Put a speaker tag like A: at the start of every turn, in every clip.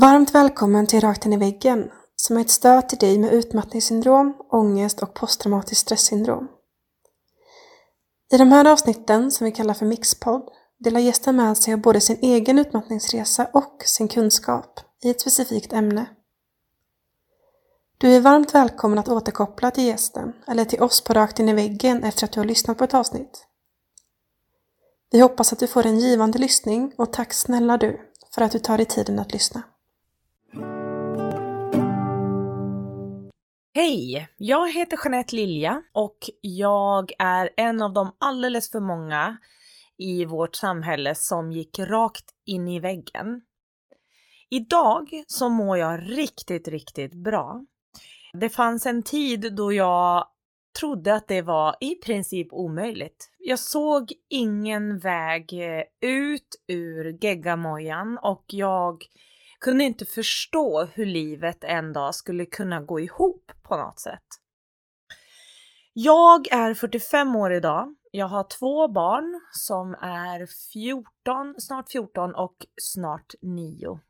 A: Varmt välkommen till Rakt in i väggen, som är ett stöd till dig med utmattningssyndrom, ångest och posttraumatiskt stresssyndrom. I de här avsnitten, som vi kallar för Mixpodd, delar gästen med sig av både sin egen utmattningsresa och sin kunskap i ett specifikt ämne. Du är varmt välkommen att återkoppla till gästen eller till oss på Rakt in i väggen efter att du har lyssnat på ett avsnitt. Vi hoppas att du får en givande lyssning och tack snälla du för att du tar dig tiden att lyssna.
B: Hej! Jag heter Jeanette Lilja och jag är en av de alldeles för många i vårt samhälle som gick rakt in i väggen. Idag så mår jag riktigt, riktigt bra. Det fanns en tid då jag trodde att det var i princip omöjligt. Jag såg ingen väg ut ur geggamojan och jag kunde inte förstå hur livet en dag skulle kunna gå ihop på något sätt. Jag är 45 år idag. Jag har två barn som är 14, snart 14 och snart 9.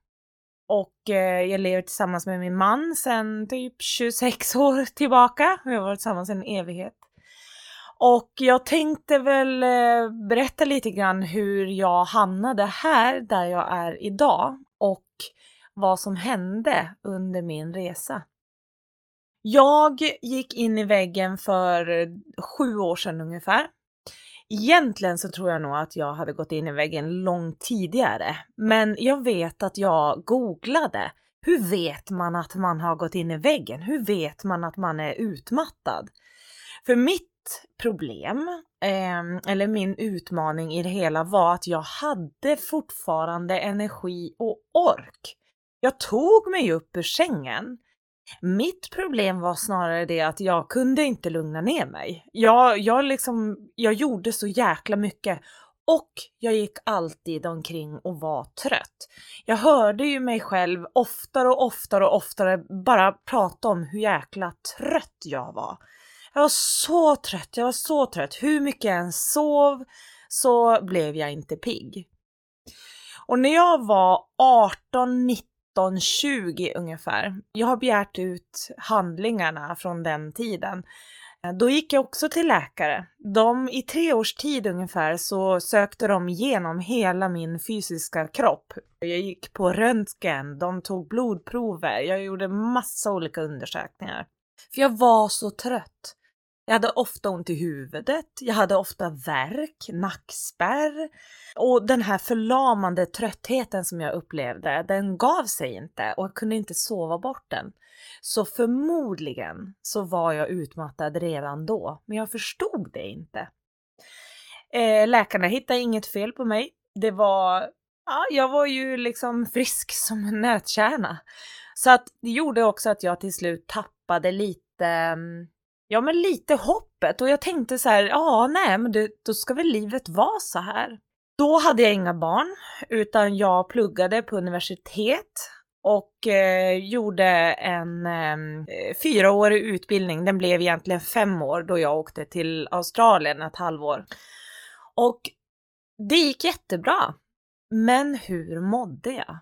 B: Och eh, jag lever tillsammans med min man sedan typ 26 år tillbaka. Vi har varit tillsammans en evighet. Och jag tänkte väl eh, berätta lite grann hur jag hamnade här där jag är idag och vad som hände under min resa. Jag gick in i väggen för sju år sedan ungefär. Egentligen så tror jag nog att jag hade gått in i väggen långt tidigare, men jag vet att jag googlade. Hur vet man att man har gått in i väggen? Hur vet man att man är utmattad? För mitt problem, eh, eller min utmaning i det hela var att jag hade fortfarande energi och ork. Jag tog mig upp ur sängen. Mitt problem var snarare det att jag kunde inte lugna ner mig. Jag, jag, liksom, jag gjorde så jäkla mycket och jag gick alltid omkring och var trött. Jag hörde ju mig själv oftare och oftare och oftare bara prata om hur jäkla trött jag var. Jag var så trött, jag var så trött. Hur mycket jag än sov så blev jag inte pigg. Och när jag var 18, 19 1920 ungefär. Jag har begärt ut handlingarna från den tiden. Eh, då gick jag också till läkare. De, I tre års tid ungefär så sökte de igenom hela min fysiska kropp. Jag gick på röntgen, de tog blodprover, jag gjorde massa olika undersökningar. För jag var så trött. Jag hade ofta ont i huvudet, jag hade ofta värk, nackspärr och den här förlamande tröttheten som jag upplevde, den gav sig inte och jag kunde inte sova bort den. Så förmodligen så var jag utmattad redan då, men jag förstod det inte. Eh, läkarna hittade inget fel på mig. Det var, ja, jag var ju liksom frisk som en nötkärna. Så att det gjorde också att jag till slut tappade lite mm, ja men lite hoppet och jag tänkte så här, ja nej men det, då ska väl livet vara så här. Då hade jag inga barn utan jag pluggade på universitet och eh, gjorde en eh, fyraårig utbildning. Den blev egentligen fem år då jag åkte till Australien ett halvår. Och det gick jättebra. Men hur mådde jag?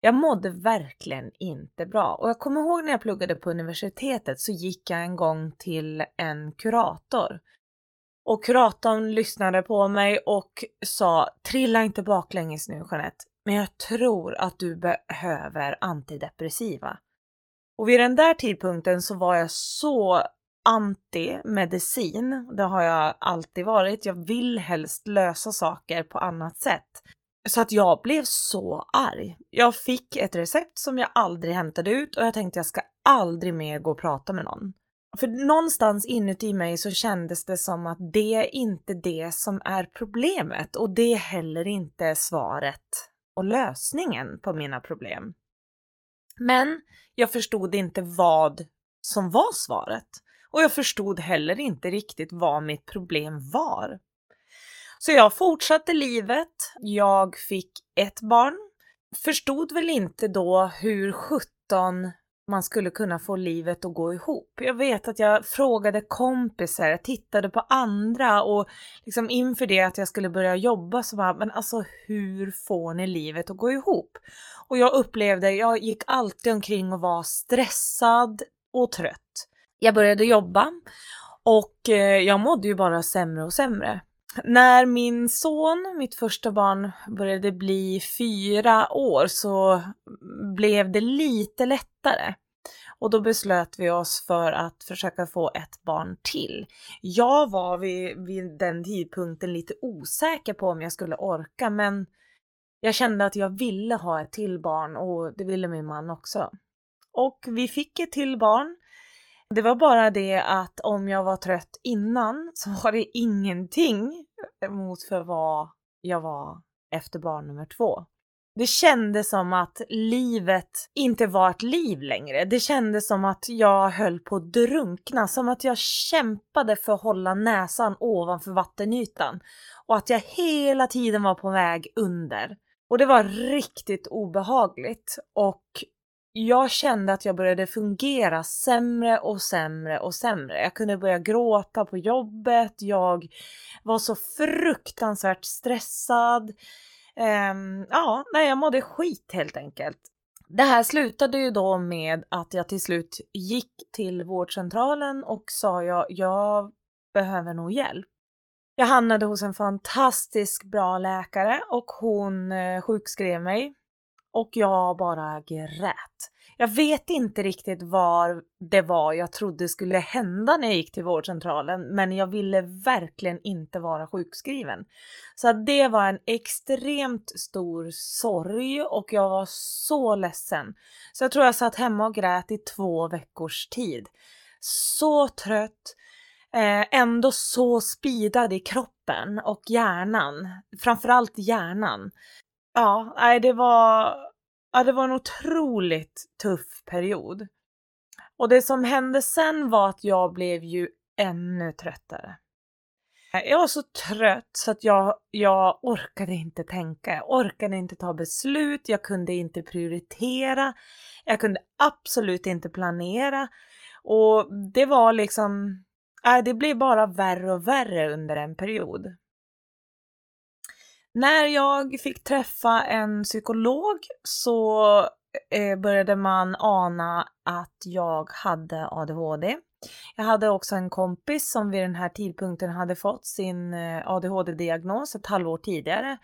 B: Jag mådde verkligen inte bra och jag kommer ihåg när jag pluggade på universitetet så gick jag en gång till en kurator. Och kuratorn lyssnade på mig och sa trilla inte baklänges nu Jeanette, men jag tror att du behöver antidepressiva. Och vid den där tidpunkten så var jag så anti medicin. Det har jag alltid varit. Jag vill helst lösa saker på annat sätt. Så att jag blev så arg. Jag fick ett recept som jag aldrig hämtade ut och jag tänkte jag ska aldrig mer gå och prata med någon. För någonstans inuti mig så kändes det som att det är inte det som är problemet och det är heller inte svaret och lösningen på mina problem. Men jag förstod inte vad som var svaret och jag förstod heller inte riktigt vad mitt problem var. Så jag fortsatte livet. Jag fick ett barn. Förstod väl inte då hur sjutton man skulle kunna få livet att gå ihop. Jag vet att jag frågade kompisar, jag tittade på andra och liksom inför det att jag skulle börja jobba så bara, men alltså hur får ni livet att gå ihop? Och jag upplevde, jag gick alltid omkring och var stressad och trött. Jag började jobba och eh, jag mådde ju bara sämre och sämre. När min son, mitt första barn, började bli fyra år så blev det lite lättare. Och då beslöt vi oss för att försöka få ett barn till. Jag var vid, vid den tidpunkten lite osäker på om jag skulle orka men jag kände att jag ville ha ett till barn och det ville min man också. Och vi fick ett till barn det var bara det att om jag var trött innan så var det ingenting mot för vad jag var efter barn nummer två. Det kändes som att livet inte var ett liv längre. Det kändes som att jag höll på att drunkna, som att jag kämpade för att hålla näsan ovanför vattenytan och att jag hela tiden var på väg under. Och det var riktigt obehagligt och jag kände att jag började fungera sämre och sämre och sämre. Jag kunde börja gråta på jobbet, jag var så fruktansvärt stressad. Um, ja, nej, jag mådde skit helt enkelt. Det här slutade ju då med att jag till slut gick till vårdcentralen och sa jag, jag behöver nog hjälp. Jag hamnade hos en fantastisk bra läkare och hon eh, sjukskrev mig och jag bara grät. Jag vet inte riktigt vad det var jag trodde skulle hända när jag gick till vårdcentralen, men jag ville verkligen inte vara sjukskriven. Så det var en extremt stor sorg och jag var så ledsen. Så jag tror jag satt hemma och grät i två veckors tid. Så trött, eh, ändå så spidad i kroppen och hjärnan, framförallt hjärnan. Ja, nej, det var, ja, det var en otroligt tuff period. Och det som hände sen var att jag blev ju ännu tröttare. Jag var så trött så att jag, jag orkade inte tänka, jag orkade inte ta beslut, jag kunde inte prioritera, jag kunde absolut inte planera och det var liksom, äh, det blev bara värre och värre under en period. När jag fick träffa en psykolog så eh, började man ana att jag hade ADHD. Jag hade också en kompis som vid den här tidpunkten hade fått sin eh, ADHD-diagnos ett halvår tidigare.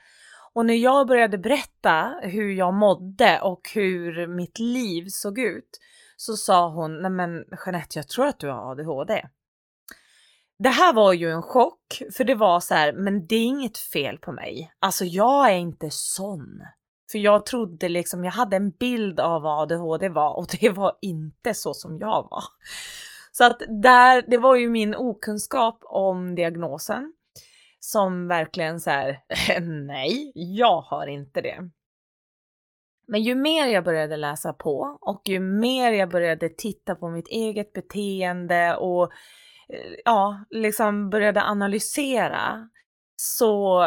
B: Och när jag började berätta hur jag mådde och hur mitt liv såg ut så sa hon, nej men Jeanette, jag tror att du har ADHD. Det här var ju en chock, för det var så här, men det är inget fel på mig. Alltså jag är inte sån. För jag trodde liksom, jag hade en bild av vad ADHD var och det var inte så som jag var. Så att där, det var ju min okunskap om diagnosen som verkligen så här, nej, jag har inte det. Men ju mer jag började läsa på och ju mer jag började titta på mitt eget beteende och ja, liksom började analysera så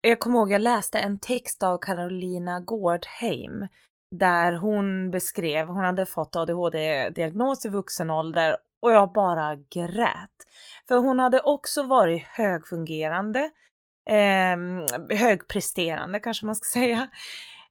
B: jag kommer ihåg jag läste en text av Carolina Gårdheim där hon beskrev, hon hade fått ADHD-diagnos i vuxen ålder och jag bara grät. För hon hade också varit högfungerande, eh, högpresterande kanske man ska säga.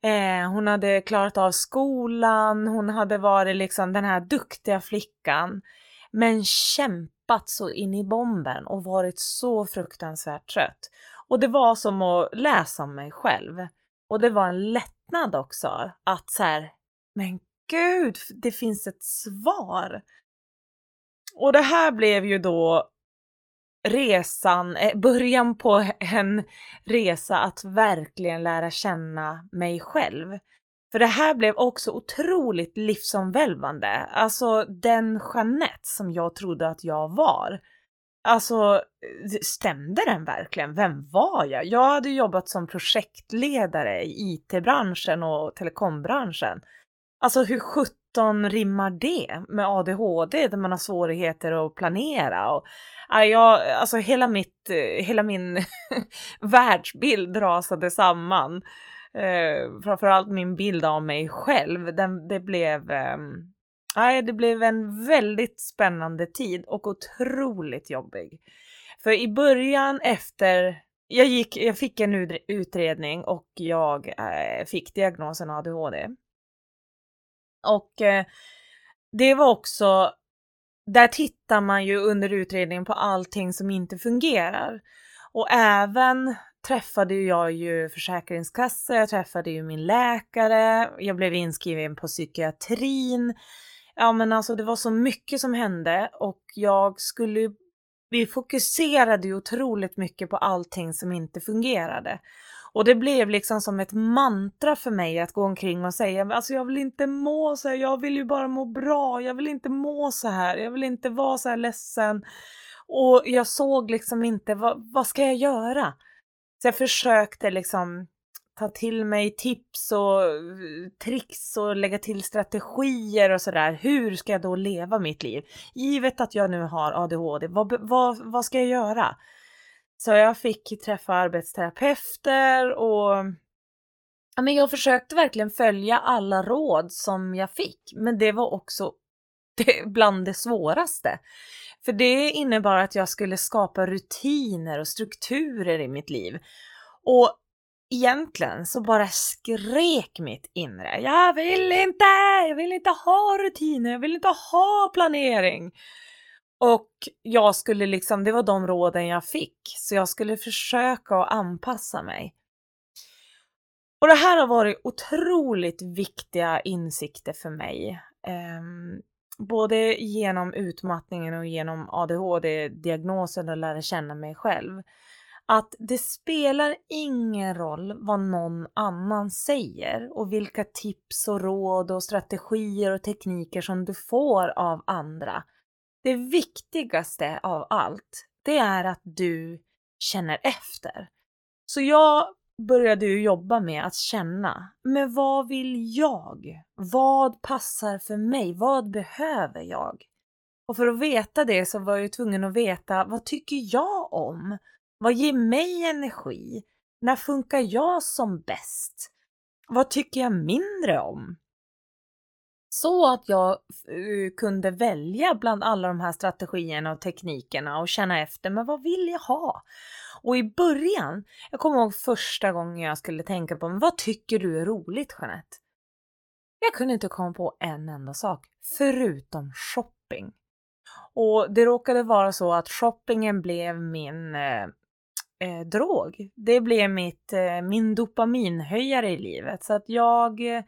B: Eh, hon hade klarat av skolan, hon hade varit liksom den här duktiga flickan. Men kämpat så in i bomben och varit så fruktansvärt trött. Och det var som att läsa om mig själv. Och det var en lättnad också att så här, men gud, det finns ett svar. Och det här blev ju då resan, eh, början på en resa att verkligen lära känna mig själv. För det här blev också otroligt livsomvälvande. Alltså den Jeanette som jag trodde att jag var. Alltså, eh, stämde den verkligen? Vem var jag? Jag hade jobbat som projektledare i IT-branschen och telekombranschen. Alltså hur sjutton rimmar det med ADHD där man har svårigheter att planera? Och, jag, alltså hela, mitt, eh, hela min världsbild rasade samman eh, framförallt min bild av mig själv, den, det blev, eh, nej, det blev en väldigt spännande tid och otroligt jobbig. För i början efter jag, gick, jag fick en utredning och jag eh, fick diagnosen ADHD. Och eh, det var också, där tittar man ju under utredningen på allting som inte fungerar. Och även träffade jag ju Försäkringskassan, jag träffade ju min läkare, jag blev inskriven på psykiatrin. Ja men alltså det var så mycket som hände och jag skulle vi fokuserade ju otroligt mycket på allting som inte fungerade. Och det blev liksom som ett mantra för mig att gå omkring och säga alltså jag vill inte må så här, jag vill ju bara må bra, jag vill inte må så här, jag vill inte vara så här ledsen. Och jag såg liksom inte, vad, vad ska jag göra? Så jag försökte liksom ta till mig tips och eh, tricks och lägga till strategier och sådär. Hur ska jag då leva mitt liv? Givet att jag nu har ADHD, vad, vad, vad ska jag göra? Så jag fick träffa arbetsterapeuter och ja, men jag försökte verkligen följa alla råd som jag fick, men det var också det, bland det svåraste. För det innebar att jag skulle skapa rutiner och strukturer i mitt liv. Och egentligen så bara skrek mitt inre. Jag vill inte! Jag vill inte ha rutiner, jag vill inte ha planering. Och jag skulle liksom, det var de råden jag fick, så jag skulle försöka att anpassa mig. Och det här har varit otroligt viktiga insikter för mig. Ehm, Både genom utmattningen och genom ADHD-diagnosen och lära känna mig själv att det spelar ingen roll vad någon annan säger och vilka tips och råd och strategier och tekniker som du får av andra. Det viktigaste av allt, det är att du känner efter. Så jag började ju jobba med att känna, men vad vill jag? Vad passar för mig? Vad behöver jag? Och för att veta det så var jag tvungen att veta, vad tycker jag om? Vad ger mig energi? När funkar jag som bäst? Vad tycker jag mindre om? Så att jag eh, kunde välja bland alla de här strategierna och teknikerna och känna efter, men vad vill jag ha? Och i början, jag kommer ihåg första gången jag skulle tänka på, men vad tycker du är roligt Jeanette? Jag kunde inte komma på en enda sak, förutom shopping. Och det råkade vara så att shoppingen blev min eh, eh, drog. Det blev mitt, eh, min dopaminhöjare i livet. Så att jag... Eh,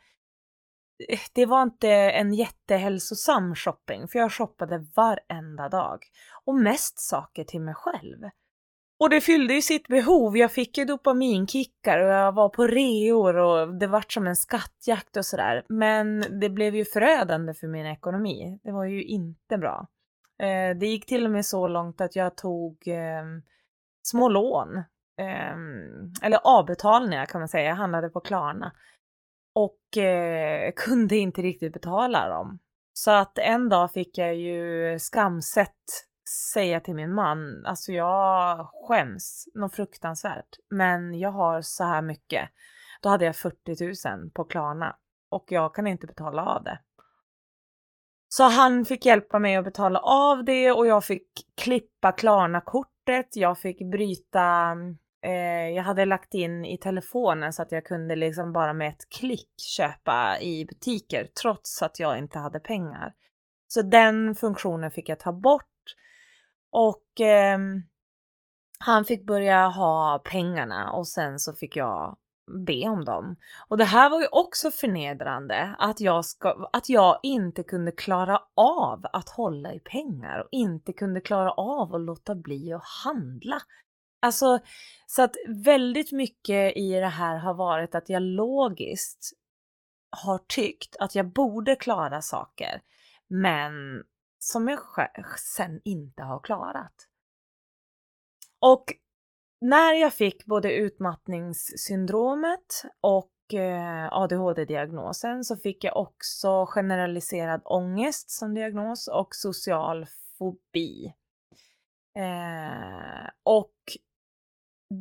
B: det var inte en jättehälsosam shopping, för jag shoppade varenda dag. Och mest saker till mig själv. Och det fyllde ju sitt behov. Jag fick ju dopaminkickar och jag var på reor och det vart som en skattjakt och sådär. Men det blev ju förödande för min ekonomi. Det var ju inte bra. Eh, det gick till och med så långt att jag tog eh, små lån, eh, eller avbetalningar kan man säga. Jag handlade på Klarna och eh, kunde inte riktigt betala dem. Så att en dag fick jag ju skamset säga till min man, alltså jag skäms något fruktansvärt, men jag har så här mycket. Då hade jag 40 000 på Klarna och jag kan inte betala av det. Så han fick hjälpa mig att betala av det och jag fick klippa Klarna-kortet, jag fick bryta, eh, jag hade lagt in i telefonen så att jag kunde liksom bara med ett klick köpa i butiker trots att jag inte hade pengar. Så den funktionen fick jag ta bort och eh, han fick börja ha pengarna och sen så fick jag be om dem. Och det här var ju också förnedrande, att jag, ska, att jag inte kunde klara av att hålla i pengar och inte kunde klara av att låta bli att handla. Alltså, så att väldigt mycket i det här har varit att jag logiskt har tyckt att jag borde klara saker, men som jag sen inte har klarat. Och när jag fick både utmattningssyndromet och eh, ADHD-diagnosen så fick jag också generaliserad ångest som diagnos och social fobi. Eh, och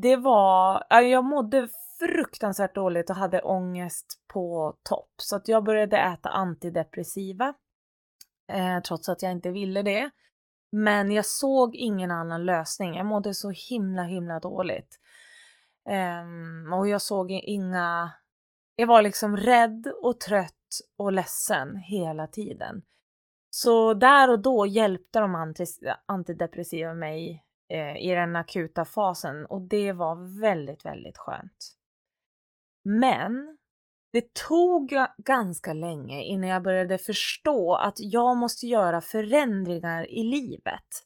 B: det var, jag mådde fruktansvärt dåligt och hade ångest på topp så att jag började äta antidepressiva eh, trots att jag inte ville det. Men jag såg ingen annan lösning. Jag mådde så himla, himla dåligt. Um, och jag såg inga... Jag var liksom rädd och trött och ledsen hela tiden. Så där och då hjälpte de antidepressiva mig eh, i den akuta fasen och det var väldigt, väldigt skönt. Men det tog ganska länge innan jag började förstå att jag måste göra förändringar i livet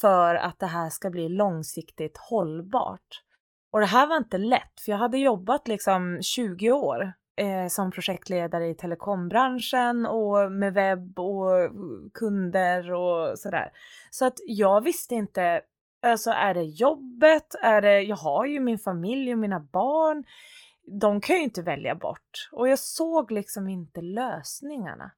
B: för att det här ska bli långsiktigt hållbart. Och det här var inte lätt, för jag hade jobbat liksom 20 år eh, som projektledare i telekombranschen och med webb och kunder och sådär. Så att jag visste inte, alltså är det jobbet? Är det, jag har ju min familj och mina barn de kan ju inte välja bort och jag såg liksom inte lösningarna.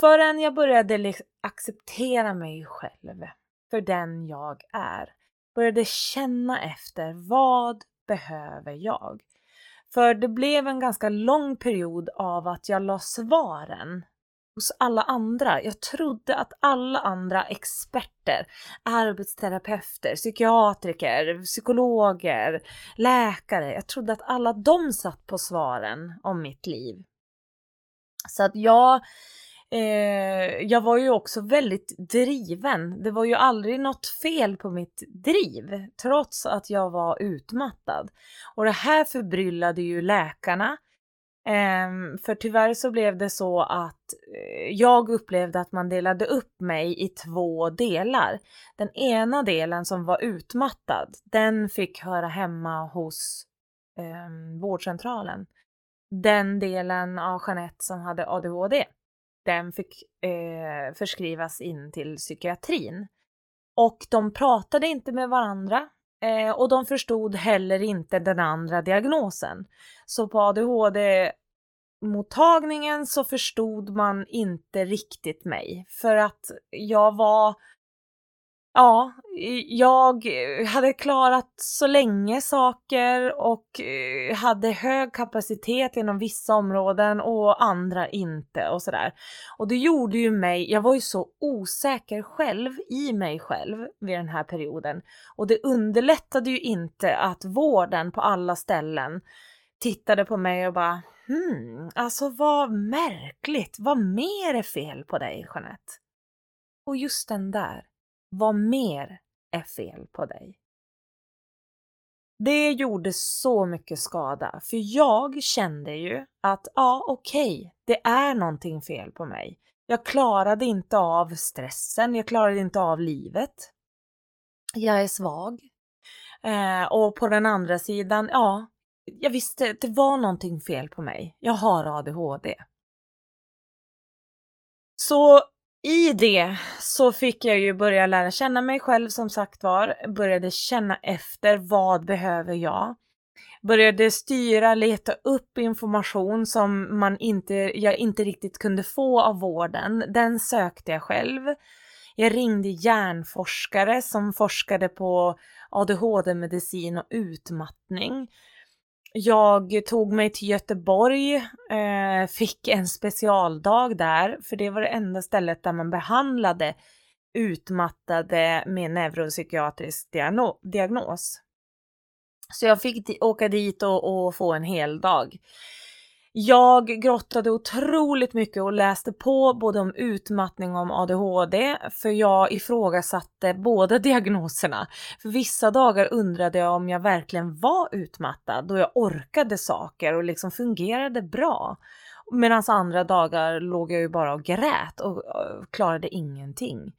B: Förrän jag började acceptera mig själv för den jag är. Började känna efter vad behöver jag? För det blev en ganska lång period av att jag la svaren hos alla andra. Jag trodde att alla andra experter, arbetsterapeuter, psykiatriker, psykologer, läkare, jag trodde att alla de satt på svaren om mitt liv. Så att jag Eh, jag var ju också väldigt driven. Det var ju aldrig något fel på mitt driv, trots att jag var utmattad. Och det här förbryllade ju läkarna Ehm, för tyvärr så blev det så att uh, jag upplevde att man delade upp mig i två delar. Den ena delen som var utmattad, den fick höra hemma hos um, vårdcentralen. Den delen av Jeanette som hade ADHD, den fick uh, förskrivas in till psykiatrin. Och de pratade inte med varandra Eh, och de förstod heller inte den andra diagnosen. Så på ADHD-mottagningen så förstod man inte riktigt mig. För att jag var Ja, jag hade klarat så länge saker och eh, hade hög kapacitet inom vissa områden och andra inte och sådär. Och det gjorde ju mig, jag var ju så osäker själv i mig själv vid den här perioden. Och det underlättade ju inte att vården på alla ställen tittade på mig och bara hmm, alltså vad märkligt, vad mer är fel på dig Jeanette? Och just den där vad mer är fel på dig? Det gjorde så mycket skada, för jag kände ju att ja, okej, okay, det är någonting fel på mig. Jag klarade inte av stressen, jag klarade inte av livet. Jag är svag. Eh, och på den andra sidan, ja, jag visste att det var någonting fel på mig. Jag har ADHD. Så i det så fick jag ju börja lära känna mig själv som sagt var, började känna efter vad behöver jag? Började styra, leta upp information som man inte, jag inte riktigt kunde få av vården. Den sökte jag själv. Jag ringde hjärnforskare som forskade på ADHD-medicin och utmattning jag tog mig till Göteborg, eh, fick en specialdag där, för det var det enda stället där man behandlade utmattade med neuropsykiatrisk diagnos. Så jag fick åka dit och, och få en hel dag. Jag grottade otroligt mycket och läste på både om utmattning och om ADHD för jag ifrågasatte båda diagnoserna. För vissa dagar undrade jag om jag verkligen var utmattad då jag orkade saker och liksom fungerade bra. Medan andra dagar låg jag ju bara och grät och klarade ingenting.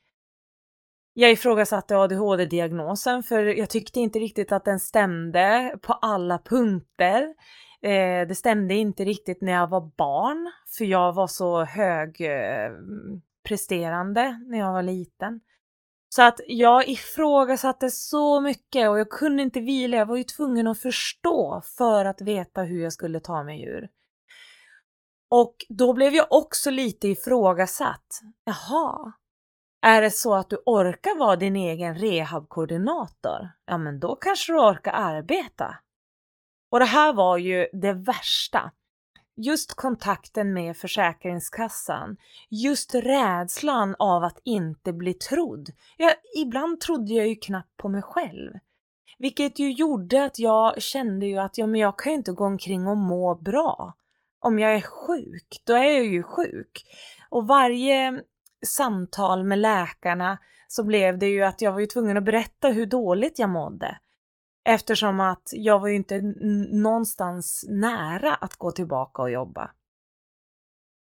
B: Jag ifrågasatte ADHD-diagnosen för jag tyckte inte riktigt att den stämde på alla punkter. Eh, det stämde inte riktigt när jag var barn, för jag var så högpresterande eh, när jag var liten. Så att jag ifrågasatte så mycket och jag kunde inte vila. Jag var ju tvungen att förstå för att veta hur jag skulle ta mig ur. Och då blev jag också lite ifrågasatt. Jaha, är det så att du orkar vara din egen rehabkoordinator? Ja, men då kanske du orkar arbeta. Och det här var ju det värsta. just kontakten med Försäkringskassan, just rädslan av att inte bli trodd. Jag, ibland trodde jag ju knappt på mig själv. Vilket ju gjorde att jag kände ju att ja, men jag kan ju inte gå omkring och må bra. Om jag är sjuk, då är jag ju sjuk. Och varje samtal med läkarna så blev det ju att jag var ju tvungen att berätta hur dåligt jag mådde. Eftersom att jag var ju inte någonstans nära att gå tillbaka och jobba.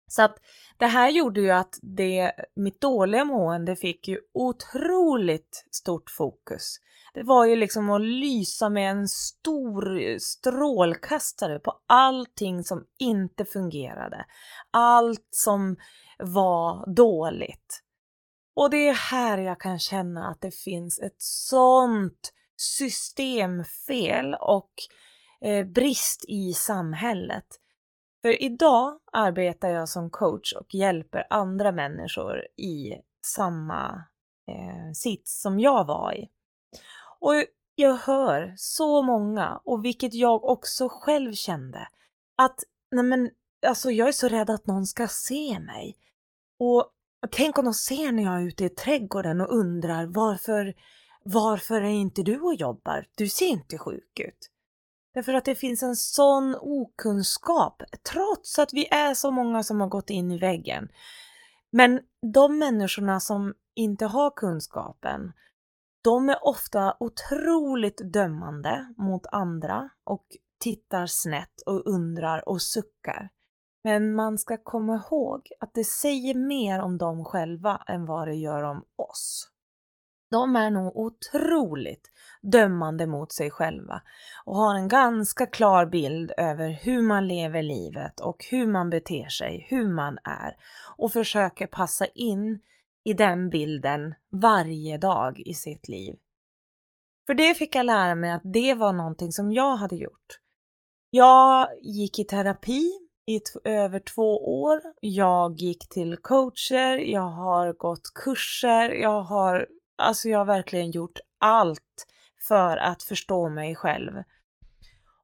B: Så att det här gjorde ju att det, mitt dåliga mående fick ju otroligt stort fokus. Det var ju liksom att lysa med en stor eh, strålkastare på allting som inte fungerade. Allt som var dåligt. Och det är här jag kan känna att det finns ett sånt systemfel och eh, brist i samhället. För idag arbetar jag som coach och hjälper andra människor i samma eh, sits som jag var i. Och jag hör så många, och vilket jag också själv kände, att nej men, alltså jag är så rädd att någon ska se mig. Och tänk om de ser när jag är ute i trädgården och undrar varför, varför är inte du och jobbar? Du ser inte sjuk ut. Därför att det finns en sån okunskap, trots att vi är så många som har gått in i väggen. Men de människorna som inte har kunskapen, de är ofta otroligt dömande mot andra och tittar snett och undrar och suckar. Men man ska komma ihåg att det säger mer om dem själva än vad det gör om oss. De är nog otroligt dömande mot sig själva och har en ganska klar bild över hur man lever livet och hur man beter sig, hur man är och försöker passa in i den bilden varje dag i sitt liv. För det fick jag lära mig att det var någonting som jag hade gjort. Jag gick i terapi i över två år. Jag gick till coacher, jag har gått kurser, jag har, alltså jag har verkligen gjort allt för att förstå mig själv.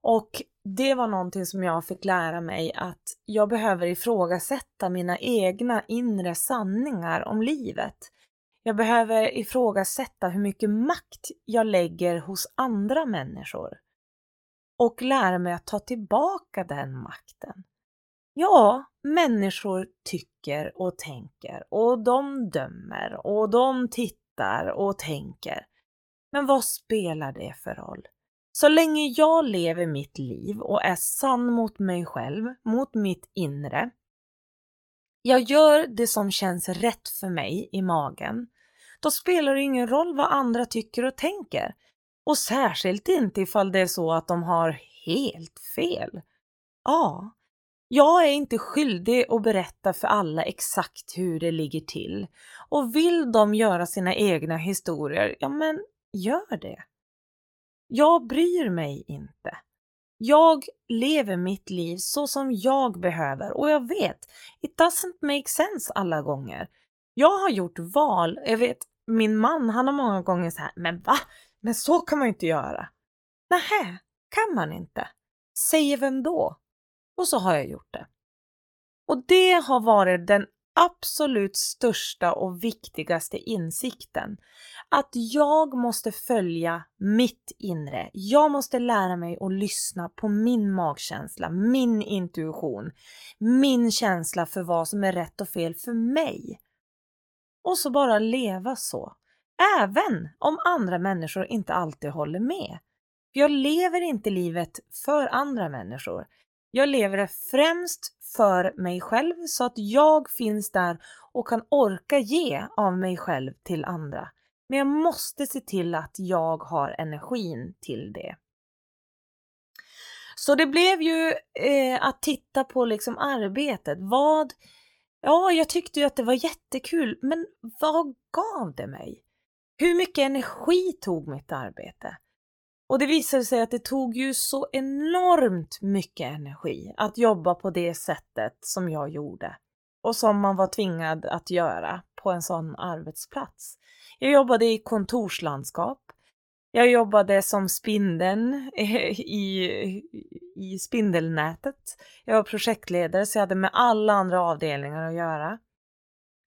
B: Och det var någonting som jag fick lära mig att jag behöver ifrågasätta mina egna inre sanningar om livet. Jag behöver ifrågasätta hur mycket makt jag lägger hos andra människor och lära mig att ta tillbaka den makten. Ja, människor tycker och tänker och de dömer och de tittar och tänker. Men vad spelar det för roll? Så länge jag lever mitt liv och är sann mot mig själv, mot mitt inre, jag gör det som känns rätt för mig i magen, då spelar det ingen roll vad andra tycker och tänker. Och särskilt inte ifall det är så att de har helt fel. Ja, jag är inte skyldig att berätta för alla exakt hur det ligger till. Och vill de göra sina egna historier, ja men gör det. Jag bryr mig inte. Jag lever mitt liv så som jag behöver och jag vet, it doesn't make sense alla gånger. Jag har gjort val, jag vet, min man han har många gånger så här, men va? Men så kan man ju inte göra. Nähä, kan man inte? Säger vem då? Och så har jag gjort det. Och det har varit den absolut största och viktigaste insikten. Att jag måste följa mitt inre. Jag måste lära mig att lyssna på min magkänsla, min intuition, min känsla för vad som är rätt och fel för mig. Och så bara leva så. Även om andra människor inte alltid håller med. Jag lever inte livet för andra människor. Jag lever det främst för mig själv så att jag finns där och kan orka ge av mig själv till andra. Men jag måste se till att jag har energin till det. Så det blev ju eh, att titta på liksom arbetet. Vad, ja, jag tyckte ju att det var jättekul, men vad gav det mig? Hur mycket energi tog mitt arbete? Och det visade sig att det tog ju så enormt mycket energi att jobba på det sättet som jag gjorde och som man var tvingad att göra på en sån arbetsplats. Jag jobbade i kontorslandskap. Jag jobbade som spindeln i, i spindelnätet. Jag var projektledare så jag hade med alla andra avdelningar att göra.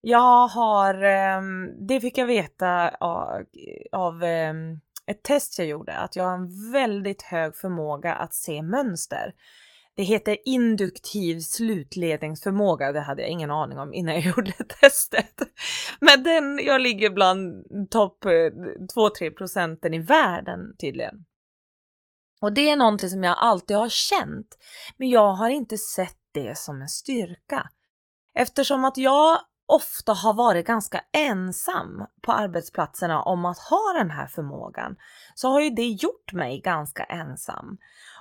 B: Jag har, ehm, det fick jag veta av, av ett test jag gjorde, att jag har en väldigt hög förmåga att se mönster. Det heter induktiv slutledningsförmåga. Det hade jag ingen aning om innan jag gjorde testet. Men den, jag ligger bland topp eh, 2-3 procenten i världen tydligen. Och det är någonting som jag alltid har känt, men jag har inte sett det som en styrka. Eftersom att jag ofta har varit ganska ensam på arbetsplatserna om att ha den här förmågan så har ju det gjort mig ganska ensam.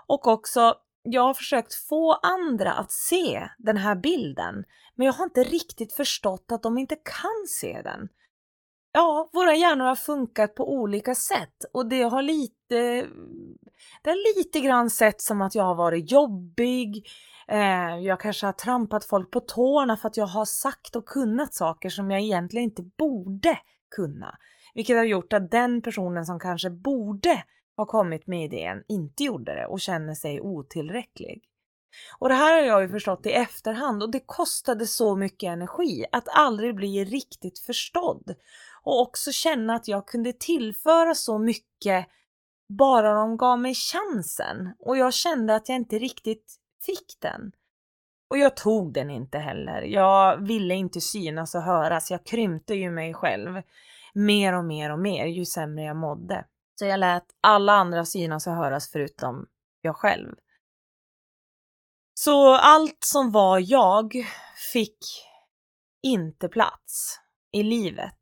B: Och också, jag har försökt få andra att se den här bilden men jag har inte riktigt förstått att de inte kan se den. Ja, våra hjärnor har funkat på olika sätt och det har lite, det har lite grann sett som att jag har varit jobbig, Eh, jag kanske har trampat folk på tårna för att jag har sagt och kunnat saker som jag egentligen inte borde kunna. Vilket har gjort att den personen som kanske borde ha kommit med idén inte gjorde det och känner sig otillräcklig. Och det här har jag ju förstått i efterhand och det kostade så mycket energi att aldrig bli riktigt förstådd och också känna att jag kunde tillföra så mycket bara de gav mig chansen och jag kände att jag inte riktigt fick den. Och jag tog den inte heller. Jag ville inte synas och höras. Jag krympte ju mig själv mer och mer och mer ju sämre jag mådde. Så jag lät alla andra synas och höras förutom jag själv. Så allt som var jag fick inte plats i livet.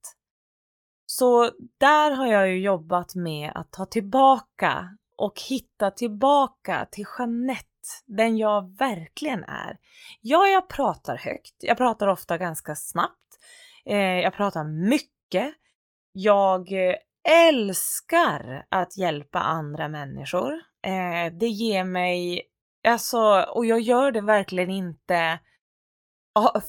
B: Så där har jag ju jobbat med att ta tillbaka och hitta tillbaka till Jeanette den jag verkligen är. Ja, jag pratar högt. Jag pratar ofta ganska snabbt. Eh, jag pratar mycket. Jag eh, älskar att hjälpa andra människor. Eh, det ger mig, alltså, och jag gör det verkligen inte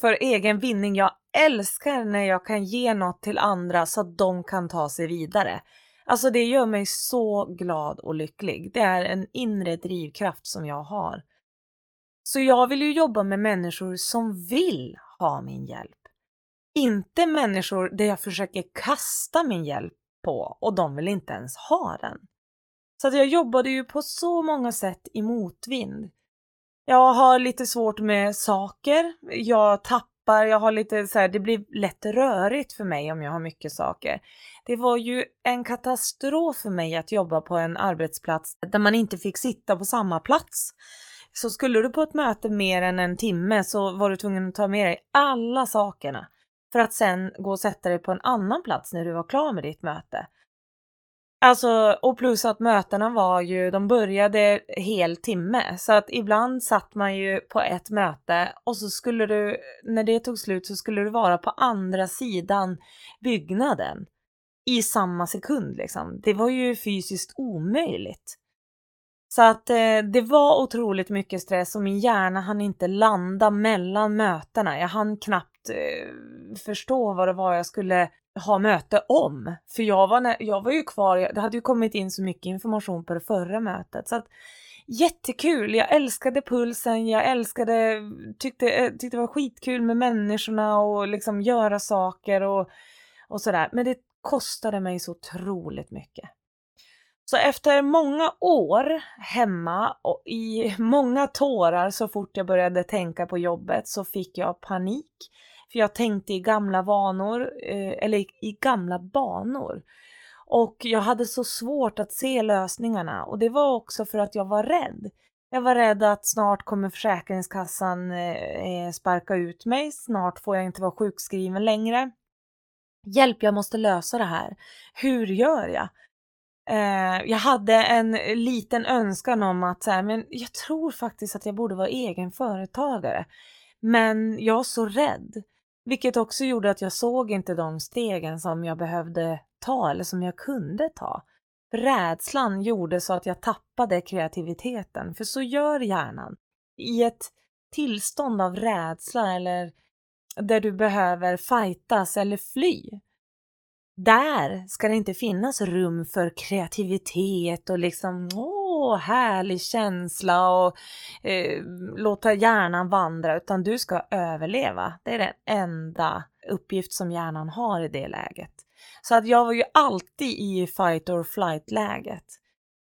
B: för egen vinning. Jag älskar när jag kan ge något till andra så att de kan ta sig vidare. Alltså det gör mig så glad och lycklig. Det är en inre drivkraft som jag har. Så jag vill ju jobba med människor som vill ha min hjälp. Inte människor där jag försöker kasta min hjälp på och de vill inte ens ha den. Så att jag jobbade ju på så många sätt i motvind. Jag har lite svårt med saker, jag tappar, jag har lite så här, det blir lätt rörigt för mig om jag har mycket saker. Det var ju en katastrof för mig att jobba på en arbetsplats där man inte fick sitta på samma plats. Så skulle du på ett möte mer än en timme så var du tvungen att ta med dig alla sakerna för att sen gå och sätta dig på en annan plats när du var klar med ditt möte. Alltså, och plus att mötena var ju, de började hel timme så att ibland satt man ju på ett möte och så skulle du, när det tog slut så skulle du vara på andra sidan byggnaden i samma sekund liksom. Det var ju fysiskt omöjligt. Så att eh, det var otroligt mycket stress och min hjärna hann inte landa mellan mötena. Jag hann knappt eh, förstå vad det var jag skulle ha möte om. För jag var, jag var ju kvar, det hade ju kommit in så mycket information på det förra mötet. Så att, jättekul, jag älskade pulsen, jag älskade, tyckte, eh, tyckte det var skitkul med människorna och liksom göra saker och, och sådär. Men det kostade mig så otroligt mycket. Så efter många år hemma och i många tårar så fort jag började tänka på jobbet så fick jag panik. För jag tänkte i gamla vanor, eh, eller i gamla banor. Och jag hade så svårt att se lösningarna och det var också för att jag var rädd. Jag var rädd att snart kommer Försäkringskassan eh, eh, sparka ut mig, snart får jag inte vara sjukskriven längre. Hjälp, jag måste lösa det här. Hur gör jag? Eh, jag hade en liten önskan om att så här, men jag tror faktiskt att jag borde vara egen företagare. Men jag var så rädd, vilket också gjorde att jag såg inte de stegen som jag behövde ta eller som jag kunde ta. Rädslan gjorde så att jag tappade kreativiteten, för så gör hjärnan. I ett tillstånd av rädsla eller där du behöver fightas eller fly där ska det inte finnas rum för kreativitet och liksom åh, härlig känsla och eh, låta hjärnan vandra utan du ska överleva. Det är den enda uppgift som hjärnan har i det läget. Så att jag var ju alltid i fight or flight läget.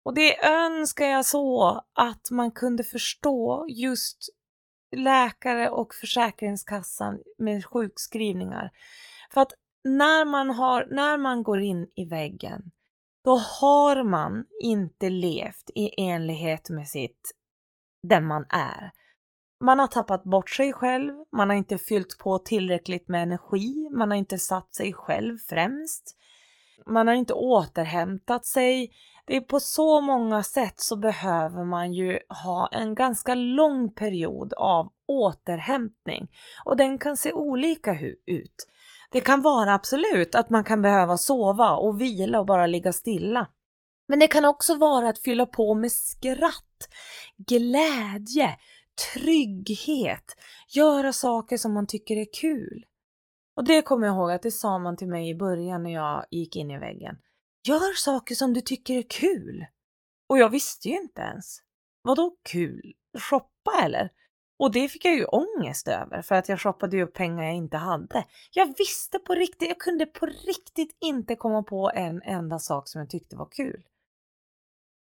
B: Och det önskar jag så att man kunde förstå just läkare och Försäkringskassan med sjukskrivningar. För att när man, har, när man går in i väggen, då har man inte levt i enlighet med sitt, den man är. Man har tappat bort sig själv, man har inte fyllt på tillräckligt med energi, man har inte satt sig själv främst. Man har inte återhämtat sig. Det är på så många sätt så behöver man ju ha en ganska lång period av återhämtning och den kan se olika ut. Det kan vara absolut att man kan behöva sova och vila och bara ligga stilla. Men det kan också vara att fylla på med skratt, glädje, trygghet, göra saker som man tycker är kul. Och det kommer jag ihåg att det sa man till mig i början när jag gick in i väggen. Gör saker som du tycker är kul. Och jag visste ju inte ens. Vadå kul? Shoppa eller? Och det fick jag ju ångest över för att jag shoppade ju upp pengar jag inte hade. Jag visste på riktigt, jag kunde på riktigt inte komma på en enda sak som jag tyckte var kul.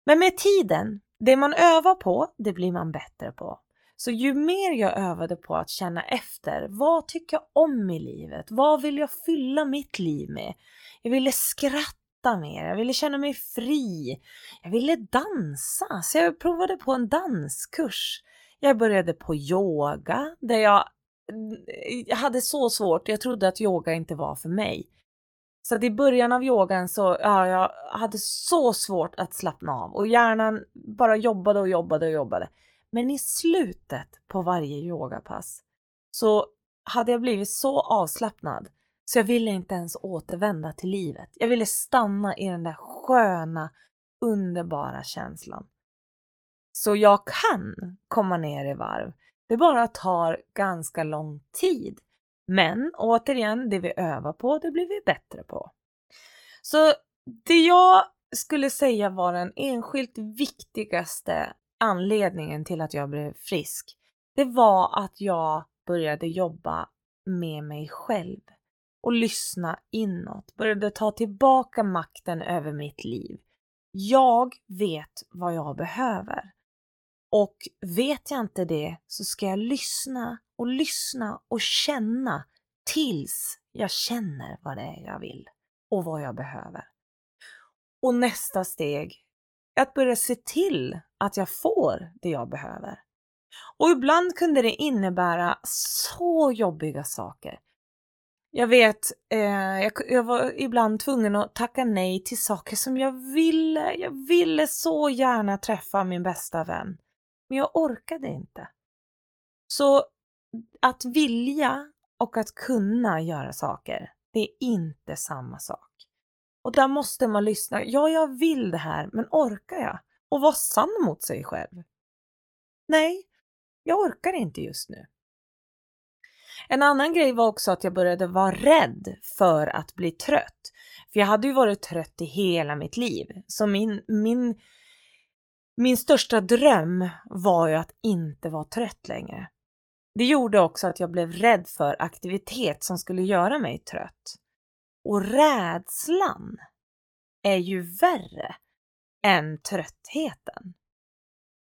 B: Men med tiden, det man övar på, det blir man bättre på. Så ju mer jag övade på att känna efter, vad tycker jag om i livet? Vad vill jag fylla mitt liv med? Jag ville skratta mer, jag ville känna mig fri, jag ville dansa, så jag provade på en danskurs. Jag började på yoga där jag, eh, jag hade så svårt, jag trodde att yoga inte var för mig. Så att i början av yogan så, ja, jag hade så svårt att slappna av och hjärnan bara jobbade och jobbade och jobbade. Men i slutet på varje yogapass så hade jag blivit så avslappnad så jag ville inte ens återvända till livet. Jag ville stanna i den där sköna, underbara känslan. Så jag kan komma ner i varv. Det bara tar ganska lång tid. Men återigen, det vi övar på, det blir vi bättre på. Så det jag skulle säga var den enskilt viktigaste anledningen till att jag blev frisk, det var att jag började jobba med mig själv och lyssna inåt, började ta tillbaka makten över mitt liv. Jag vet vad jag behöver. Och vet jag inte det så ska jag lyssna och lyssna och känna tills jag känner vad det är jag vill och vad jag behöver. Och nästa steg är att börja se till att jag får det jag behöver. Och ibland kunde det innebära så jobbiga saker. Jag vet, eh, jag, jag, var ibland tvungen att tacka nej till saker som jag ville. Jag ville så gärna träffa min bästa vän. Men jag orkade inte. Så att vilja och att kunna göra saker, det är inte samma sak. Och där måste man lyssna. Ja, jag vill det här, men orkar jag? Och vara sann mot sig själv. Nej, jag orkar inte just nu. En annan grej var också att jag började vara rädd för att bli trött. För jag hade ju varit trött i hela mitt liv. Så min, min min största dröm var ju att inte vara trött längre. Det gjorde också att jag blev rädd för aktivitet som skulle göra mig trött. Och rädslan är ju värre än tröttheten.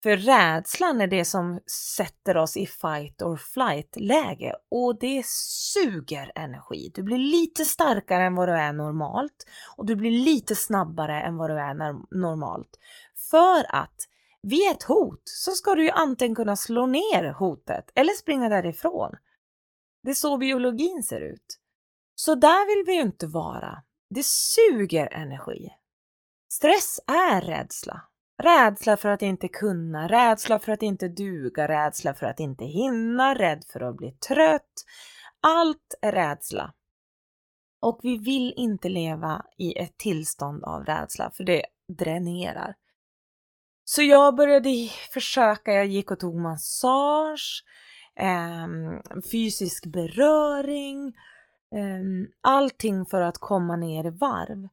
B: För rädslan är det som sätter oss i fight or flight läge och det suger energi. Du blir lite starkare än vad du är normalt och du blir lite snabbare än vad du är normalt. För att vid ett hot så ska du ju antingen kunna slå ner hotet eller springa därifrån. Det är så biologin ser ut. Så där vill vi ju inte vara. Det suger energi. Stress är rädsla. Rädsla för att inte kunna, rädsla för att inte duga, rädsla för att inte hinna, rädd för att bli trött. Allt är rädsla. Och vi vill inte leva i ett tillstånd av rädsla, för det dränerar. Så jag började försöka, jag gick och tog massage, eh, fysisk beröring, Ehm, allting för att komma ner i varv.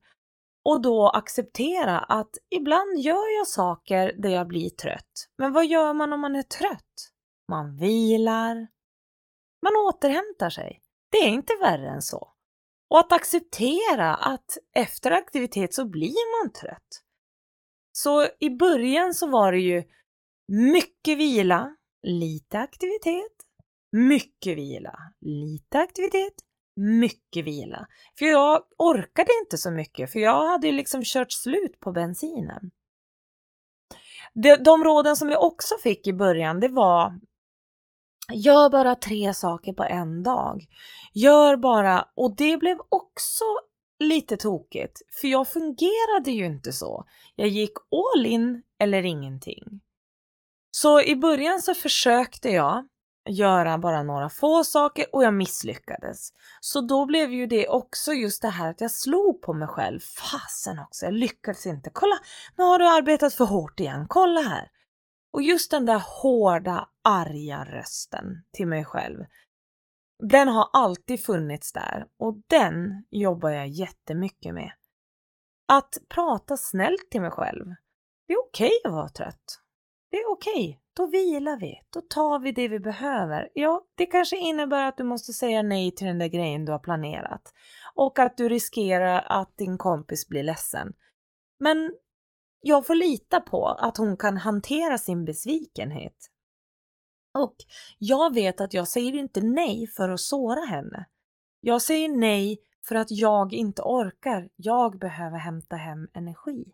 B: Och då acceptera att ibland gör jag saker där jag blir trött. Men vad gör man om man är trött? Man vilar. Man återhämtar sig. Det är inte värre än så. Och att acceptera att efter aktivitet så blir man trött. Så i början så var det ju mycket vila, lite aktivitet, mycket vila, lite aktivitet, mycket vila. För jag orkade inte så mycket för jag hade ju liksom kört slut på bensinen. De, de råden som jag också fick i början det var Gör bara tre saker på en dag. Gör bara, och det blev också lite tokigt, för jag fungerade ju inte så. Jag gick all in eller ingenting. Så i början så försökte jag göra bara några få saker och jag misslyckades. Så då blev ju det också just det här att jag slog på mig själv. Fasen också, jag lyckades inte. Kolla, nu har du arbetat för hårt igen. Kolla här. Och just den där hårda, arga rösten till mig själv. Den har alltid funnits där och den jobbar jag jättemycket med. Att prata snällt till mig själv. Det är okej okay att vara trött. Det är okej. Okay. Då vilar vi. Då tar vi det vi behöver. Ja, det kanske innebär att du måste säga nej till den där grejen du har planerat och att du riskerar att din kompis blir ledsen. Men jag får lita på att hon kan hantera sin besvikenhet. Och jag vet att jag säger inte nej för att såra henne. Jag säger nej för att jag inte orkar. Jag behöver hämta hem energi.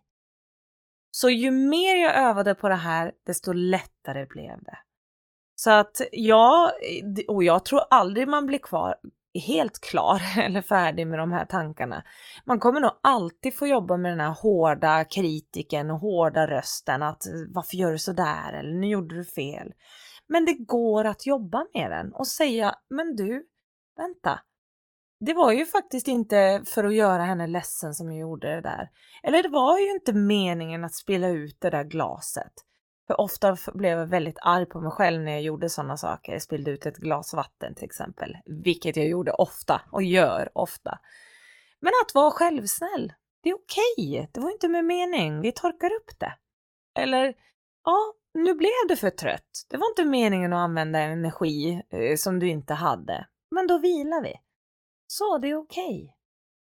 B: Så ju mer jag övade på det här, desto lättare blev det. Så att ja, och jag tror aldrig man blir kvar helt klar eller färdig med de här tankarna. Man kommer nog alltid få jobba med den här hårda kritiken och hårda rösten att varför gör du sådär? eller nu gjorde du fel. Men det går att jobba med den och säga men du, vänta, det var ju faktiskt inte för att göra henne ledsen som jag gjorde det där. Eller det var ju inte meningen att spilla ut det där glaset. För ofta blev jag väldigt arg på mig själv när jag gjorde sådana saker. Jag spillde ut ett glas vatten till exempel, vilket jag gjorde ofta och gör ofta. Men att vara självsnäll, det är okej. Okay. Det var inte med mening. Vi torkar upp det. Eller, ja, nu blev du för trött. Det var inte meningen att använda energi eh, som du inte hade. Men då vilar vi. Så det är okej. Okay.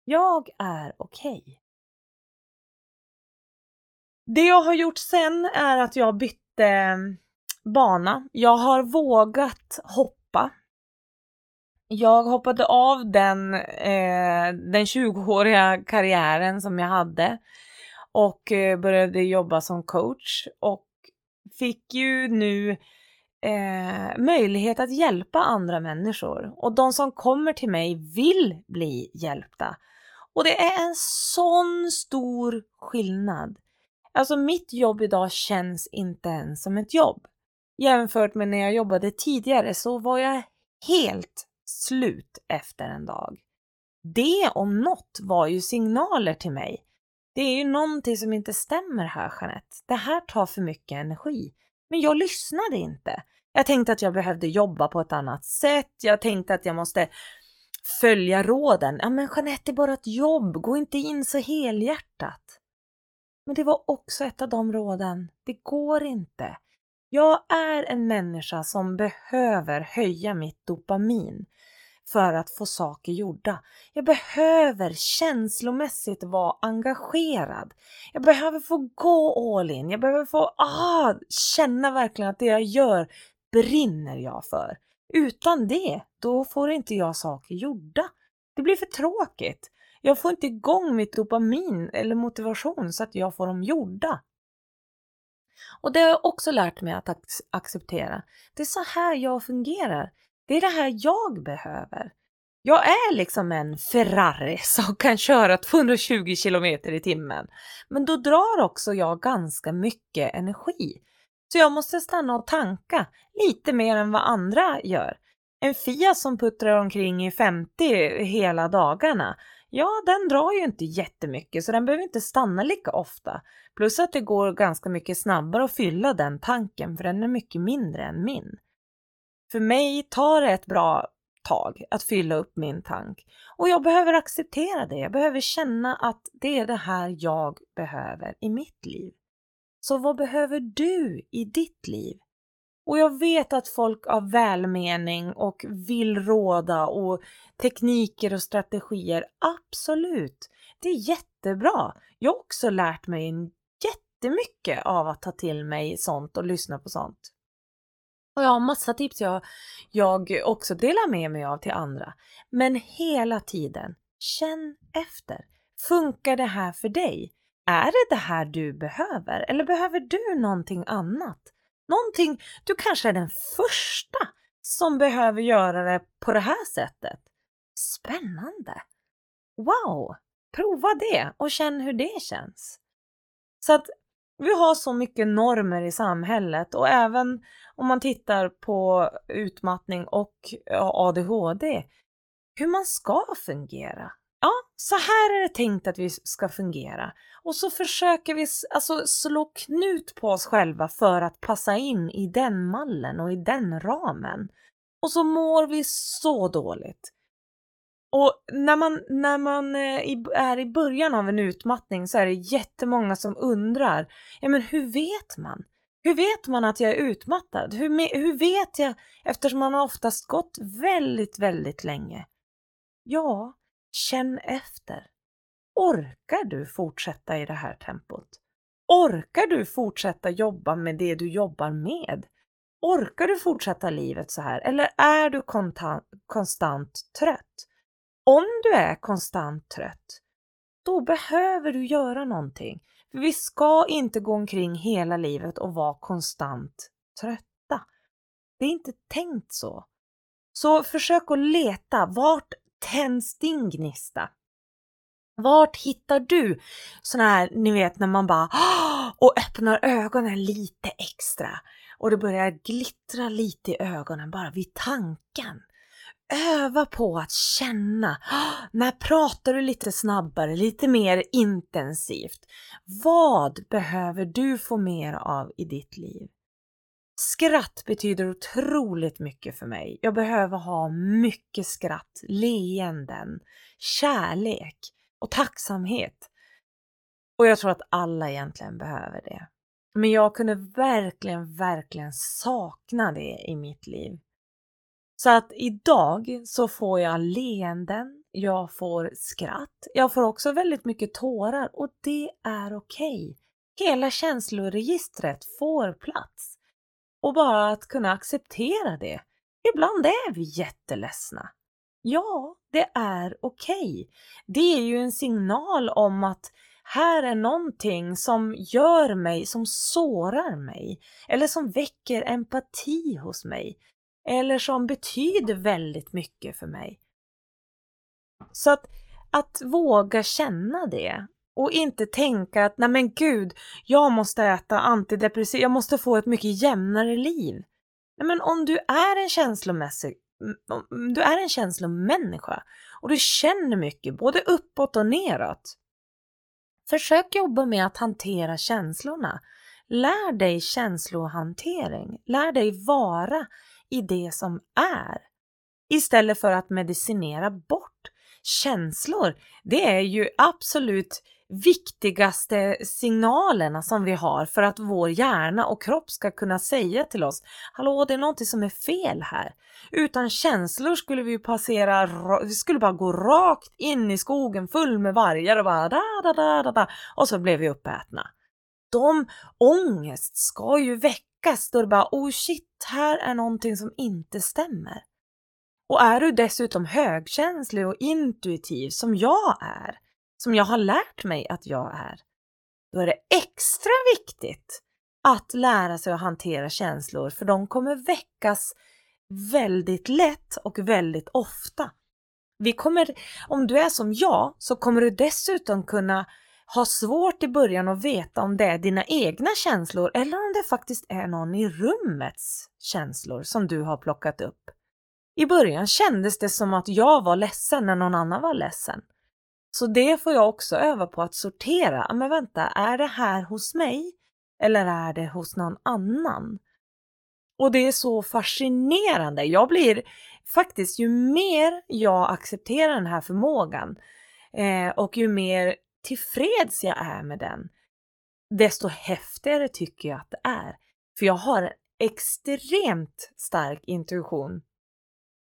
B: Jag är okej. Okay. Det jag har gjort sen är att jag bytte mm, bana. Jag har vågat hoppa. Jag hoppade av den, eh, den 20-åriga karriären som jag hade och eh, började jobba som coach och fick ju nu eh, möjlighet att hjälpa andra människor och de som kommer till mig vill bli hjälpta. Och det är en sån stor skillnad. Alltså mitt jobb idag känns inte ens som ett jobb. Jämfört med när jag jobbade tidigare så var jag helt slut efter en dag. Det om något var ju signaler till mig. Det är ju någonting som inte stämmer här Jeanette. Det här tar för mycket energi. Men jag lyssnade inte. Jag tänkte att jag behövde jobba på ett annat sätt. Jag tänkte att jag måste följa råden. Ja men Jeanette, det är bara ett jobb. Gå inte in så helhjärtat. Men det var också ett av de råden. Det går inte. Jag är en människa som behöver höja mitt dopamin för att få saker gjorda. Jag behöver känslomässigt vara engagerad. Jag behöver få gå all in. Jag behöver få ah, känna verkligen att det jag gör brinner jag för. Utan det, då får inte jag saker gjorda. Det blir för tråkigt. Jag får inte igång mitt dopamin eller motivation så att jag får dem gjorda. Och det har jag också lärt mig att acceptera. Det är så här jag fungerar. Det är det här jag behöver. Jag är liksom en Ferrari som kan köra 220 km i timmen. Men då drar också jag ganska mycket energi. Så jag måste stanna och tanka lite mer än vad andra gör. En Fiat som puttrar omkring i 50 hela dagarna, ja den drar ju inte jättemycket så den behöver inte stanna lika ofta. Plus att det går ganska mycket snabbare att fylla den tanken för den är mycket mindre än min. För mig tar det ett bra tag att fylla upp min tank. Och jag behöver acceptera det. Jag behöver känna att det är det här jag behöver i mitt liv. Så vad behöver du i ditt liv? Och jag vet att folk av välmening och vill råda och tekniker och strategier, absolut, det är jättebra. Jag har också lärt mig jättemycket av att ta till mig sånt och lyssna på sånt. Och jag har massa tips jag, jag också delar med mig av till andra. Men hela tiden, känn efter. Funkar det här för dig? Är det det här du behöver? Eller behöver du någonting annat? Någonting, du kanske är den första som behöver göra det på det här sättet. Spännande! Wow! Prova det och känn hur det känns. Så att vi har så mycket normer i samhället och även om man tittar på utmattning och ADHD, hur man ska fungera. Ja, så här är det tänkt att vi ska fungera. Och så försöker vi alltså slå knut på oss själva för att passa in i den mallen och i den ramen. Och så mår vi så dåligt. Och när man, när man eh, är i början av en utmattning så är det jättemånga som undrar, ja men hur vet man? Hur vet man att jag är utmattad? Hur, hur vet jag eftersom man har oftast gått väldigt, väldigt länge? Ja, känn efter. Orkar du fortsätta i det här tempot? Orkar du fortsätta jobba med det du jobbar med? Orkar du fortsätta livet så här eller är du konstant trött? Om du är konstant trött, då behöver du göra någonting. För vi ska inte gå omkring hela livet och vara konstant trötta. Det är inte tänkt så. Så försök att leta, vart tänds din gnista? Vart hittar du sådana här, ni vet när man bara och öppnar ögonen lite extra och det börjar glittra lite i ögonen bara vid tanken. Öva på att känna. När pratar du lite snabbare, lite mer intensivt? Vad behöver du få mer av i ditt liv? Skratt betyder otroligt mycket för mig. Jag behöver ha mycket skratt, leenden, kärlek och tacksamhet. Och jag tror att alla egentligen behöver det. Men jag kunde verkligen, verkligen sakna det i mitt liv. Så att idag så får jag leenden, jag får skratt, jag får också väldigt mycket tårar och det är okej. Okay. Hela känsloregistret får plats. Och bara att kunna acceptera det. Ibland är vi jätteledsna. Ja, det är okej. Okay. Det är ju en signal om att här är någonting som gör mig, som sårar mig eller som väcker empati hos mig eller som betyder väldigt mycket för mig. Så att, att våga känna det och inte tänka att nej men gud, jag måste äta antidepressiva, jag måste få ett mycket jämnare liv. Nej men om du är en känslomässig, om du är en känslomänniska och du känner mycket, både uppåt och neråt. Försök jobba med att hantera känslorna. Lär dig känslohantering. Lär dig vara i det som är. Istället för att medicinera bort. Känslor, det är ju absolut viktigaste signalerna som vi har för att vår hjärna och kropp ska kunna säga till oss Hallå, det är någonting som är fel här. Utan känslor skulle vi passera, vi skulle bara gå rakt in i skogen full med vargar och bara da, da, da, da, da och så blev vi uppätna. De ångest ska ju väcka väckas då det bara oh shit, här är någonting som inte stämmer. Och är du dessutom högkänslig och intuitiv som jag är, som jag har lärt mig att jag är, då är det extra viktigt att lära sig att hantera känslor för de kommer väckas väldigt lätt och väldigt ofta. Vi kommer, om du är som jag så kommer du dessutom kunna ha svårt i början att veta om det är dina egna känslor eller om det faktiskt är någon i rummets känslor som du har plockat upp. I början kändes det som att jag var ledsen när någon annan var ledsen. Så det får jag också öva på att sortera. Men vänta, är det här hos mig eller är det hos någon annan? Och det är så fascinerande. Jag blir faktiskt, ju mer jag accepterar den här förmågan eh, och ju mer tillfreds jag är med den, desto häftigare tycker jag att det är. För jag har en extremt stark intuition.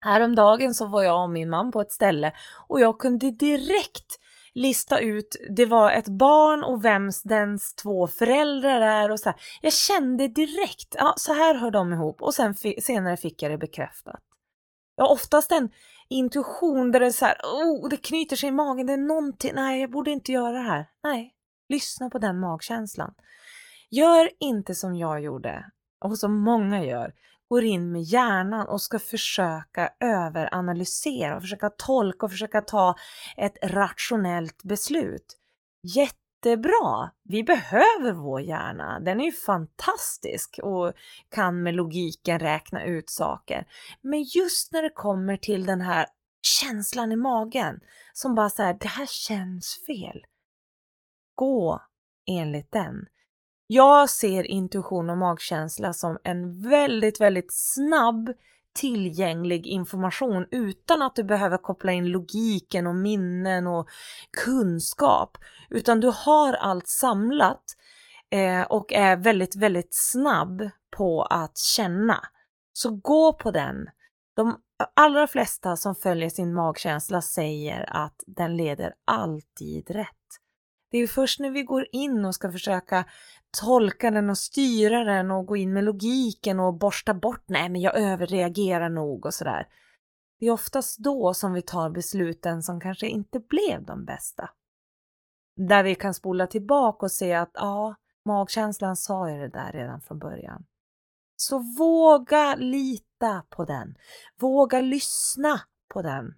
B: Häromdagen så var jag och min man på ett ställe och jag kunde direkt lista ut, det var ett barn och vems dens två föräldrar är och så här. Jag kände direkt, ja så här hör de ihop och sen senare fick jag det bekräftat. Jag har oftast en intuition där det är så här, oh, det knyter sig i magen, det är någonting, nej jag borde inte göra det här. Nej, lyssna på den magkänslan. Gör inte som jag gjorde och som många gör, går in med hjärnan och ska försöka överanalysera och försöka tolka och försöka ta ett rationellt beslut. Jättebra! Vi behöver vår hjärna. Den är ju fantastisk och kan med logiken räkna ut saker. Men just när det kommer till den här känslan i magen som bara säger det här känns fel. Gå enligt den. Jag ser intuition och magkänsla som en väldigt, väldigt snabb tillgänglig information utan att du behöver koppla in logiken och minnen och kunskap. Utan du har allt samlat eh, och är väldigt, väldigt snabb på att känna. Så gå på den. De allra flesta som följer sin magkänsla säger att den leder alltid rätt. Det är först när vi går in och ska försöka tolka den och styra den och gå in med logiken och borsta bort, nej men jag överreagerar nog och sådär. Det är oftast då som vi tar besluten som kanske inte blev de bästa. Där vi kan spola tillbaka och se att ja, magkänslan sa ju det där redan från början. Så våga lita på den. Våga lyssna på den.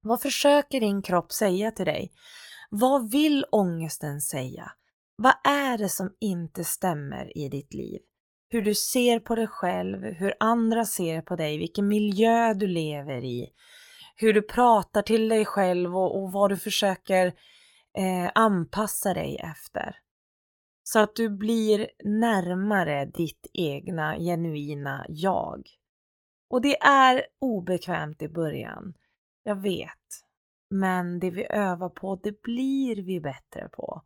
B: Vad försöker din kropp säga till dig? Vad vill ångesten säga? Vad är det som inte stämmer i ditt liv? Hur du ser på dig själv, hur andra ser på dig, vilken miljö du lever i, hur du pratar till dig själv och, och vad du försöker eh, anpassa dig efter. Så att du blir närmare ditt egna genuina jag. Och det är obekvämt i början, jag vet. Men det vi övar på, det blir vi bättre på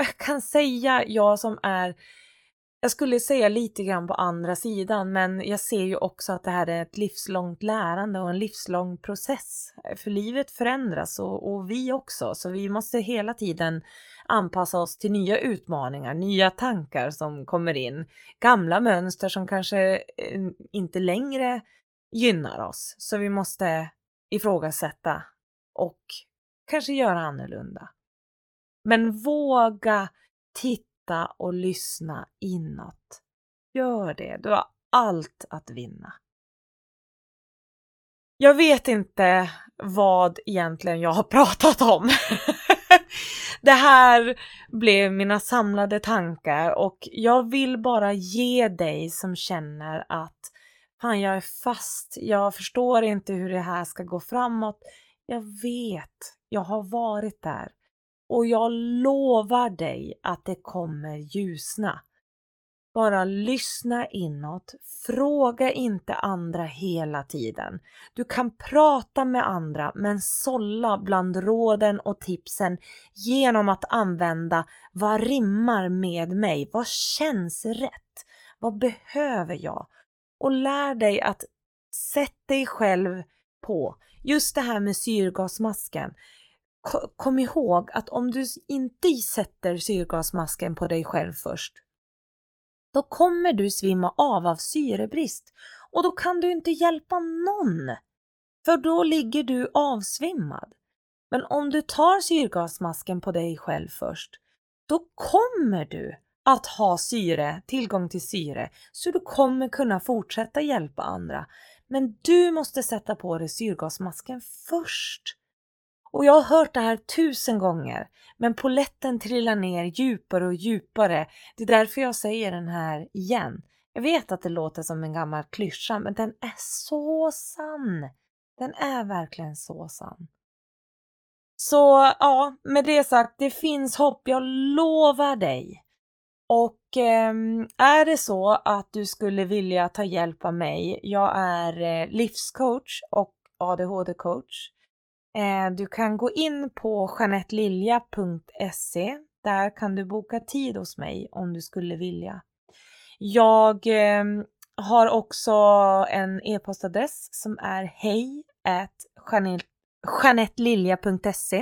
B: jag kan säga, jag som är jag skulle säga lite grann på andra sidan, men jag ser ju också att det här är ett livslångt lärande och en livslång process. För livet förändras och, och, vi också, så vi måste hela tiden anpassa oss till nya utmaningar, nya tankar som kommer in, gamla mönster som kanske eh, inte längre gynnar oss. Så vi måste ifrågasätta och kanske göra annorlunda. Men våga titta och lyssna inåt. Gör det, du har allt att vinna. Jag vet inte vad egentligen jag har pratat om. det här blev mina samlade tankar och jag vill bara ge dig som känner att fan, jag är fast, jag förstår inte hur det här ska gå framåt. Jag vet, jag har varit där. Och jag lovar dig att det kommer ljusna. Bara lyssna inåt, fråga inte andra hela tiden. Du kan prata med andra men sålla bland råden och tipsen genom att använda vad rimmar med mig? Vad känns rätt? Vad behöver jag? Och lär dig att sätta dig själv på just det här med syrgasmasken kom ihåg att om du inte sätter syrgasmasken på dig själv först, då kommer du svimma av av syrebrist och då kan du inte hjälpa någon. För då ligger du avsvimmad. Men om du tar syrgasmasken på dig själv först, då kommer du att ha syre, tillgång till syre, så du kommer kunna fortsätta hjälpa andra. Men du måste sätta på dig syrgasmasken först. Och jag har hört det här tusen gånger, men poletten trillar ner djupare och djupare. Det är därför jag säger den här igen. Jag vet att det låter som en gammal klyscha, men den är så sann. Den är verkligen så sann. Så ja, med det sagt, det finns hopp, jag lovar dig. Och eh, är det så att du skulle vilja ta hjälp av mig, jag är eh, livscoach och ADHD-coach. Eh, du kan gå in på janettelilja.se. Där kan du boka tid hos mig om du skulle vilja. Jag eh, har också en e-postadress som är hej janettelilja.se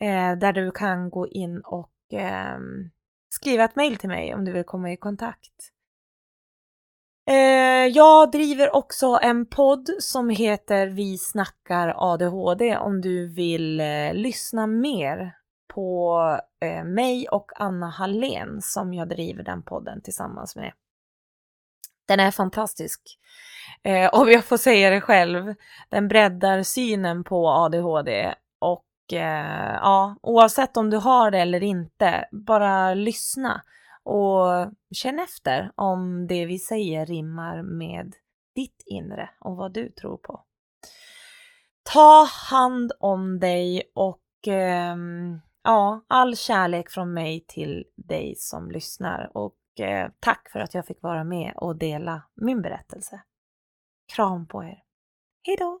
B: eh, där du kan gå in och ehm, skriva ett mail till mig om du vill komma i kontakt. Eh, jag driver också en podd som heter Vi snackar ADHD om du vill eh, lyssna mer på eh, mig och Anna Hallén som jag driver den podden tillsammans med. Den är fantastisk. Eh, om jag får säga det själv, den breddar synen på ADHD och eh, ja, oavsett om du har det eller inte, bara lyssna och känn efter om det vi säger rimmar med ditt inre och vad du tror på. Ta hand om dig och eh, ja, all kärlek från mig till dig som lyssnar och eh, tack för att jag fick vara med och dela min berättelse. Kram på er. Hejdå!